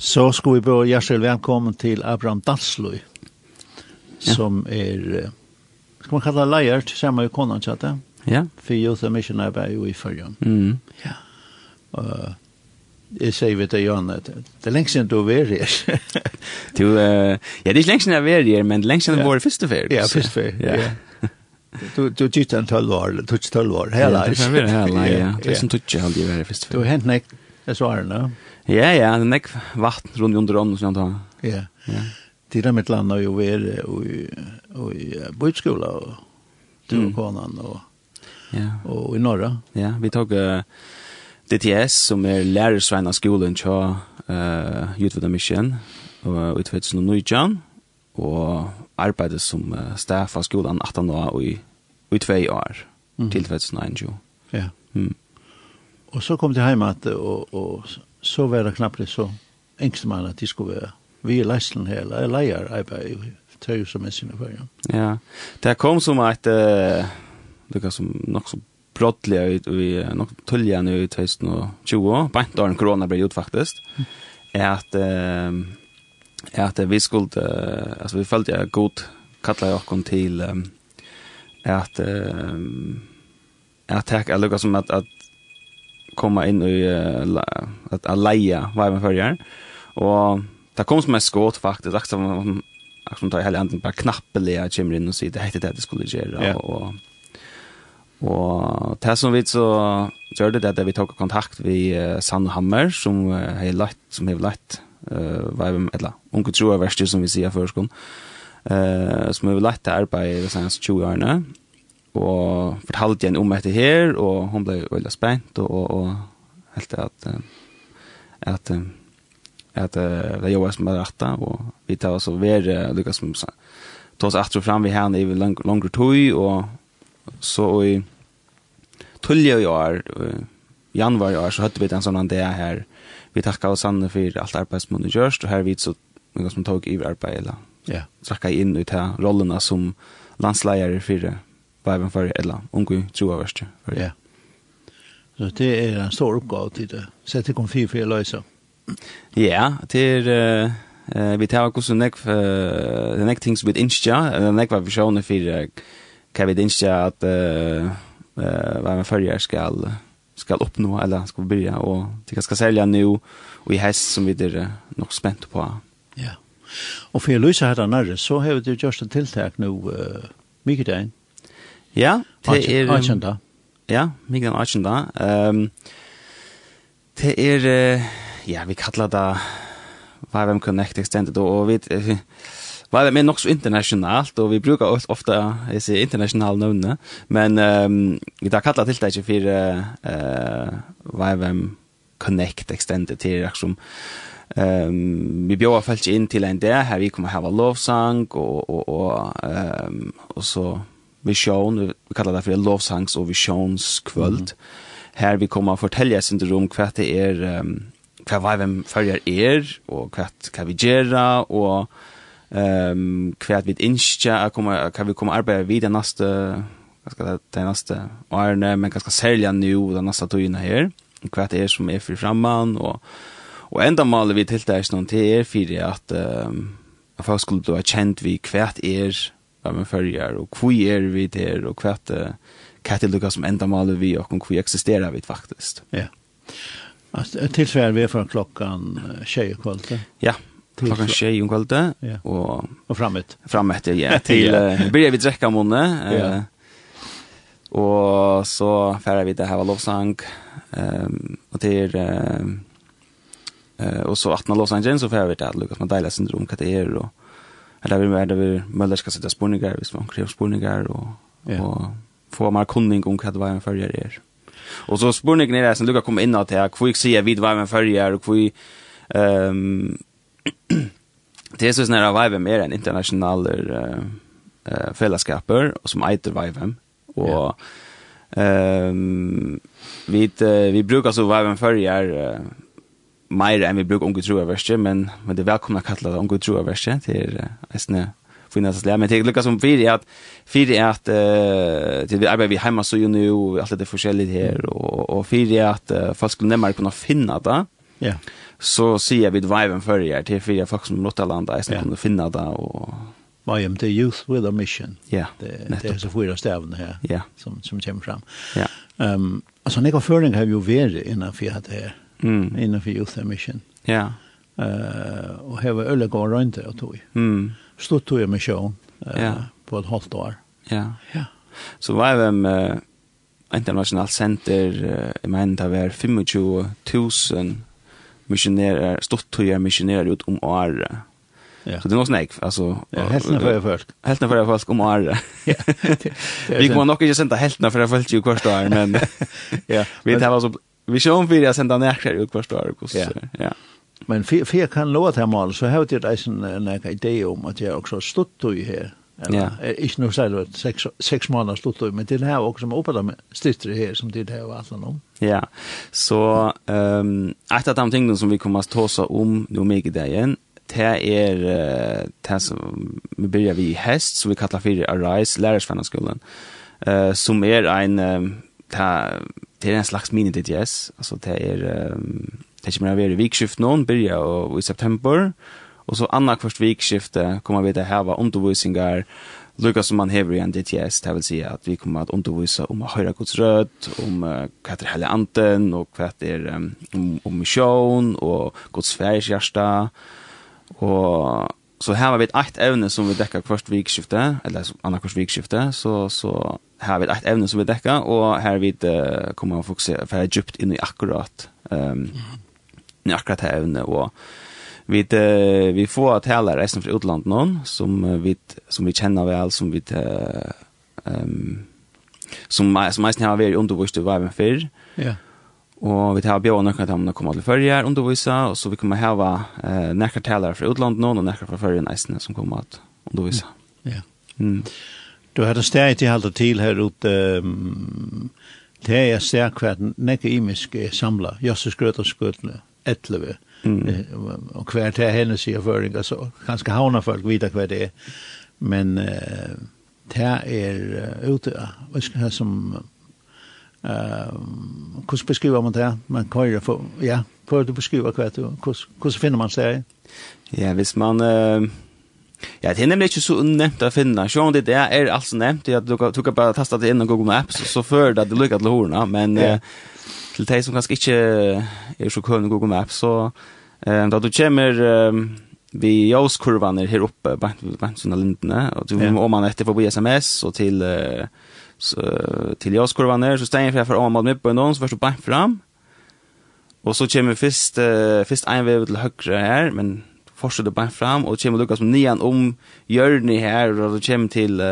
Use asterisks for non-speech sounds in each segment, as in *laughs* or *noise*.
Så skal vi börja hjärtligt välkommen till Abraham Dalslöj. Ja. Som är, ska man kalla lejare tillsammans med konan, så att? Ja. För Youth and Mission är ju i följande. Mm. Ja. Uh, jeg sier vi til Jan at det er lengst siden du er her. *laughs* du, uh, ja, det er ikke lengst siden jeg er her, men lengst siden ja. vår første ferie. Ja, første ferie, ja. Du du tyckte en 12 år, touch 12 år. Hela. Ja, det kan väl hela, ja. Det är som touch hade ju varit först. Du har hänt nek. Det så är. Ja, ja, det er nekk vatten rundt under ånden, sånn at Ja, ja. Tida mitt land har jo vært i bøytskola, og du og konan, og, ja. og i Norra. Ja, vi tok uh, DTS, som er lærersvein av skolen til uh, Jutvidda Mission, og i 2019, og arbeidet som uh, staff av skolen 18 år, og i, i tvei år, mm. til 2019. Ja. Mm. Og så kom de hjemme at, og, og så var det knappt så engste man at de skulle være. Vi er leislen her, eller leier arbeid, tar tøy som mest innenfor. Ja, det kom som et, uh, det var som nok så brottelig, vi i nok tulja nu i 2020, bant då corona blev ut er at, att er at vi skulle altså vi følte jeg god kalla jag kon at, att at, att ta lucka som at, at komma in i uh, att at leja vad man förjar. Och det kom som en skåt faktiskt akkurat som som tar hele handen på knappen där kommer inn og sier det heter det det skulle gjøre. yeah. Og, og det som vi så gjorde det att vi tok kontakt med uh, Sandhammer som har lagt som har lagt eh er vi eller unge tror verste, som vi ser skolen, eh som har lagt det arbeid i sen 20 årene og fortalte henne om etter her, og hun ble veldig spent, og, og, og helt at, at, at, det jobbet som er rette, og vi tar oss og være, lykkes som ta oss etter og frem vi henne i langere tog, og så i tullje i år, januar i år, så hadde vi den sånn det her, vi takka oss Sanne for alt arbeid som hun har gjørst, og her vidt så noen som tog i arbeid, eller yeah. trakka inn ut her rollene som landsleier i fire Bibelen för eller ungu tror jag. Ja. Så det är en stor uppgåva till det. Sätt det kom fyra för lösa. Ja, det är Uh, vi tar också näck för the next things with insta and the nek var visjoner for för kan vi at att eh vad vi följer skal, skal uppnå eller ska börja och det ska sälja nu och i häst som vi det nok spent på. Ja. Och för lösa här nærre, så har vi gjort ett tilltag nu uh, mycket där. Ja, det er... Akjenta. Ja, Mikael Archenda. Um, det er... Ja, vi kallar det Vivem Connect Extended, og vi... Var det med nok så internationalt, og vi brukar ofte disse internationale nøvnene, men um, vi tar kallat til det ikke for uh, Vivem Connect Extended til som Ehm vi bjöd folk in till en där här vi kommer ha lovsång och och och ehm och så vision, vi kallar det for lovsangs- og visionskvöld. Mm. Her vi kommer att fortelle oss ikke om hva det er, um, hva vi hvem følger er, og hva, hva vi gjør, og um, hva vi innskjer, hva vi kommer å vid den neste, hva skal det, det neste årene, men hva skal særlig nå, den neste togene her, hva det er som er for framman og, og enda maler vi til det er sånn, er for at, um, at folk skulle bli kjent vi hva er, samstarv med följer och hur är vi där och kvart katte lukka som enda maler vi och hur existerar vi faktiskt. Ja. Alltså tillsvär vi från klockan 20 kvällen. Ja. Klockan 20 kvällen och och framåt. Framåt ja *laughs* till börjar vi dricka månne. Ja. Och så färdar vi det här var lovsang ehm och till ehm och så att när Los Angeles så färrar vi det Lucas Mandela syndrom katter och eller vi er det vi møller skal sette spårningar, hvis man krever spårningar og, ja. og få mer kunning om hva det var en følger er. Og så spurningen er det som Luka kom in att hvor jeg sier ser vid vad en følger og hvor um, det er sånn at Vivem er en internasjonal uh, uh, fellesskaper som eiter Vivem og yeah. um, vi, uh, vi brukar så Vivem en uh, mer enn vi bruker unge troa verste, men, men det er velkomna det unge troa verste til eisne finnes det. Men det er lukka som fire er at, fire er at uh, til vi arbeider vi heima så jo nu, og alt det er forskjellig her, og, og fire er at uh, folk skulle nemmere kunne finne det. Ja. Så sier vi viben før jeg til fire folk som Rottaland eisne yeah. kunne finne det, og I am the youth with a mission. Ja, yeah, Det er så fyra stavene her yeah. som, som kommer fram. Ja. Yeah. Um, altså, nekka føring har jo vært innanfor det her mm. innanför Youth Mission. Ja. Eh och här var öle går runt det och tog. Mm. Stod tog jag med show ja. på ett halvt år. Ja. Ja. Så var det med internationalt center uh, jeg mener det var 25 000 missionärer stod tog jag missionärer ut om året. Ja. Så det er nog snakk, alltså ja, hälften för folk. Hälften for folk om året. *laughs* Ja. *laughs* Vi kommer nog inte sända hälften for folk i kvarstår men *laughs* ja, vi tar oss Vi ser om vi har sendt näkrar ut kvar står Ja. ja. Men för för kan lova här mål, så har det alltså en idé om att jag också stått i här. Ja. Ikke noe særlig at seks, seks måneder slutt, men det er også som oppholder med styrtere her, som det er jo alt om. Ja, så um, et av de tingene som vi kommer til å ta om nå meg i dag igjen, det er det som vi begynner vi i hest, som vi kallar for Arise, lærersvennaskolen, uh, som er en... Um, ta det är en slags mini DTS alltså det är um, det kommer å være vikskift någon begynner och i september. Och så andra kvart vikskifte kommer vi att ha undervisningar. Lukka som man hever i en DTS, det vil si at vi kommer at undervisa om å høre Guds rød, om uh, hva er hele anten, og hva er um, om misjon, og Guds færs hjerte, og så här har vi ett ämne som vi täcker först vikskifte eller andra kurs vikskifte så så här har vi ett ämne som vi täcker och här vi uh, kommer att fokusera för djupt in i akkurat ehm um, i akkurat här ämne och vi uh, vi får att hela resten från utlandet någon som vi som vi känner väl som vi ehm um, som som mest har varit undervisst i varven för. Ja. Yeah Og vi tar bjøa nøkken til ham å komme til førjer, undervisa, og så vi kommer hava eh, nekker talere fra utlandet nå, og nekker fra førjer neisene som kommer til undervisa. Ja. Mm. Du har det stedet jeg halte til her ute, um, det er stedet hva nekker imisk er samlet, Jøsse och og Skrøtle, Etleve, mm. og hver til henne sier føringer, så kanskje havner folk vite hva det er, men eh, det er ute, hva skal jeg som Ehm hur beskriver man det? Man kan ju få ja, för du beskriva kvätt hur hur finner man sig? Ja, visst man Uh, Ja, det er nemlig ikke så nevnt å finne. Sjån det er, er alt så kan- du kan bare tasta det inn og Google Maps, så før det lykket til hårene. Men til de som kanskje ikke er så kønne Google Maps, så da du kommer vi jåskurvan her oppe, bare sånne lindene, og du må man etter forbi sms og til uh, så, till jag skulle vara ner så stänger jag för om mot mig på någon så först på fram. Och så kommer först uh, först en väg till höger här men fortsätter bara fram och kommer Lucas som nian om Jörni här och då kommer till uh,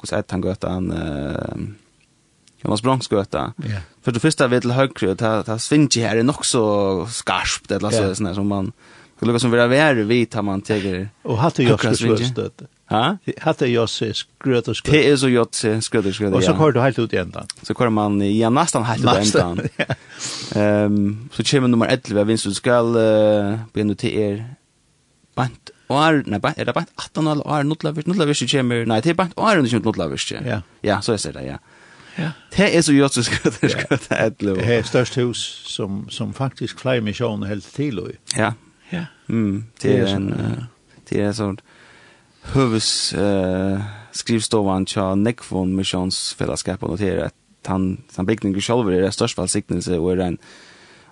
hur säger han götan uh, Jonas Bronsgöta. Yeah. För det första vet till höger ta ta svinge här är nog så skarpt eller så yeah. sån som man Lucas som vill vara vid tar man teger. Och hade jag skulle stöta. Ha? Hatt er Josse skrøt og skrøt. Det er så Josse skrøt og skrøt, ja. Og så kvar du helt ut i enda. Så kvar man, ja, nesten helt ut i enda. *laughs* um, så kommer nummer 11, jeg vinst du skal uh, begynne til er bant og er, nei, bant, er det bant 18 eller år, nutlavisk, nutlavisk kommer, nei, det er bant og er det kommer nutlavisk, ja. Ja, så jeg ser det, ja. Ja. Det er så Josse skrøt og skrøt, det er størst hus som, som faktisk flere misjoner helt til, ja. Ja. Ja. Mm, det er en, det er sånn, hövs eh skrivstovan tja Neckvon Missions fällskap och notera att han han byggningen själv är det största välsignelse och är en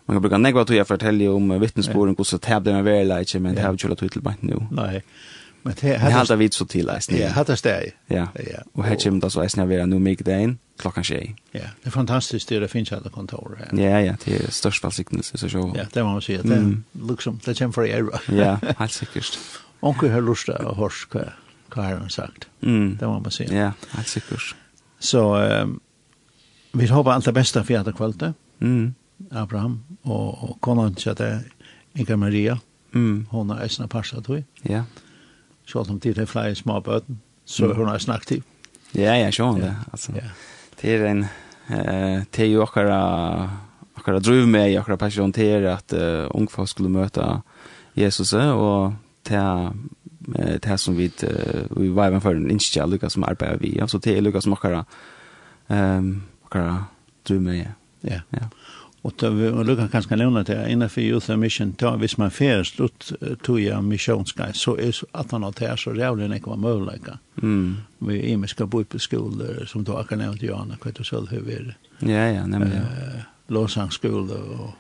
man kan bruka negva till att fortälja om vittnesbörden hur så tävde med väl like men det har ju inte till bant nu. Nej. Men det hade hade vi så till läst. Ja, hade det. Ja. Ja. Och hade ju det så läst när vi nu mycket dagen klockan 6. Ja, det är fantastiskt det finns alla kontor här. Ja, ja, det är största välsignelse så så. Ja, det måste man säga. Det liksom det är för era. Ja, *laughs* helt säkert onkel har lust att horska vad han sagt. Mm. Det må man säger. Ja, helt säkert. Så eh, vi hoppas allt det bästa för att kvällte. Mm. Abraham och, och konan heter Inga Maria. Mm. Hon har äsna passat då. Ja. Så att de tid är fler små böten. Så mm. hon är äsna aktiv. Ja, ja, så hon det. Alltså. Ja. Det är en eh det är ju akkurat, akkurat driv med akkurat passion till att uh, ungfolk skulle möta Jesus och til det som vi vi var med for en innskjell Lukas som arbeider vi så det er Lukas som akkurat um, akkurat drømmer med ja ja Og då vi och Lukas kan ska nämna det innan för youth mission då vis man för slut tog jag missionsgrej så är så att han har det så jävligt nek var möjligt. Mm. Vi är med ska bo på skolor som då kan nämna Johanna kvitt och själv hur vi är. Ja ja, nämligen. Eh, Låsangskola och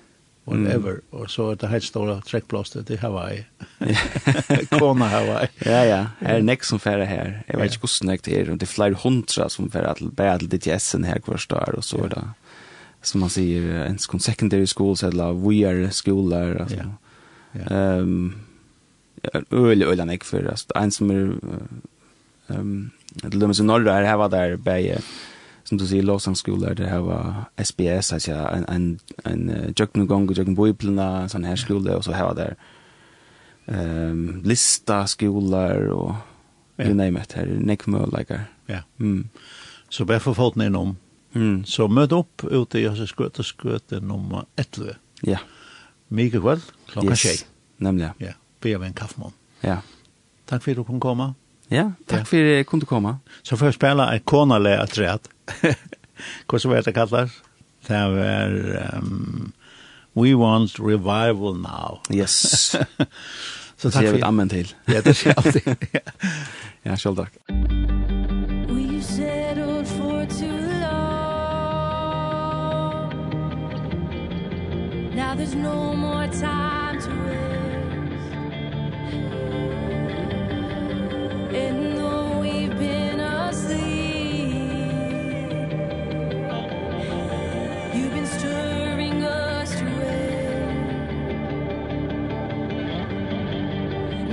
whatever mm. och så att det helt stora träckplåster till Hawaii. *laughs* Kona Hawaii. ja ja, Her er nek som færre her. Jeg vet ikke hvordan nek det er. Det er flere hundra som færre til bare til DTS-en her hver står Og så er det, Som man sier, en skon secondary schools eller we are skolor alltså. Ehm ja. ja. um, öl öl näck för alltså en som er... um, det lömmer så her, her var där bäge som du sier, Lawson School det her var SBS alltså en en en jöknu gång och jöknu en sånn her skole, og så her var där. um, lista skolor och ja. you name it här Nick Muller. Ja. Mm. Så bara för foten ner om. Mm. Så möt upp ute i Jösse skötte skötte nummer 11. Ja. Mikael, klockan 6. Nämligen. Ja. Vi har en kaffemån. Ja. Tack för att du kom komma. Ja, takk for at jeg kunne komme. Så får jeg spille en konale av treet. *laughs* Hvordan vet det kallet? Det var... Um, we want revival now. Yes. *laughs* Så takk for... Det ammen til. ja, det sier *laughs* alltid. ja, selv takk. We settled for too long? Now there's no more time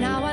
Now I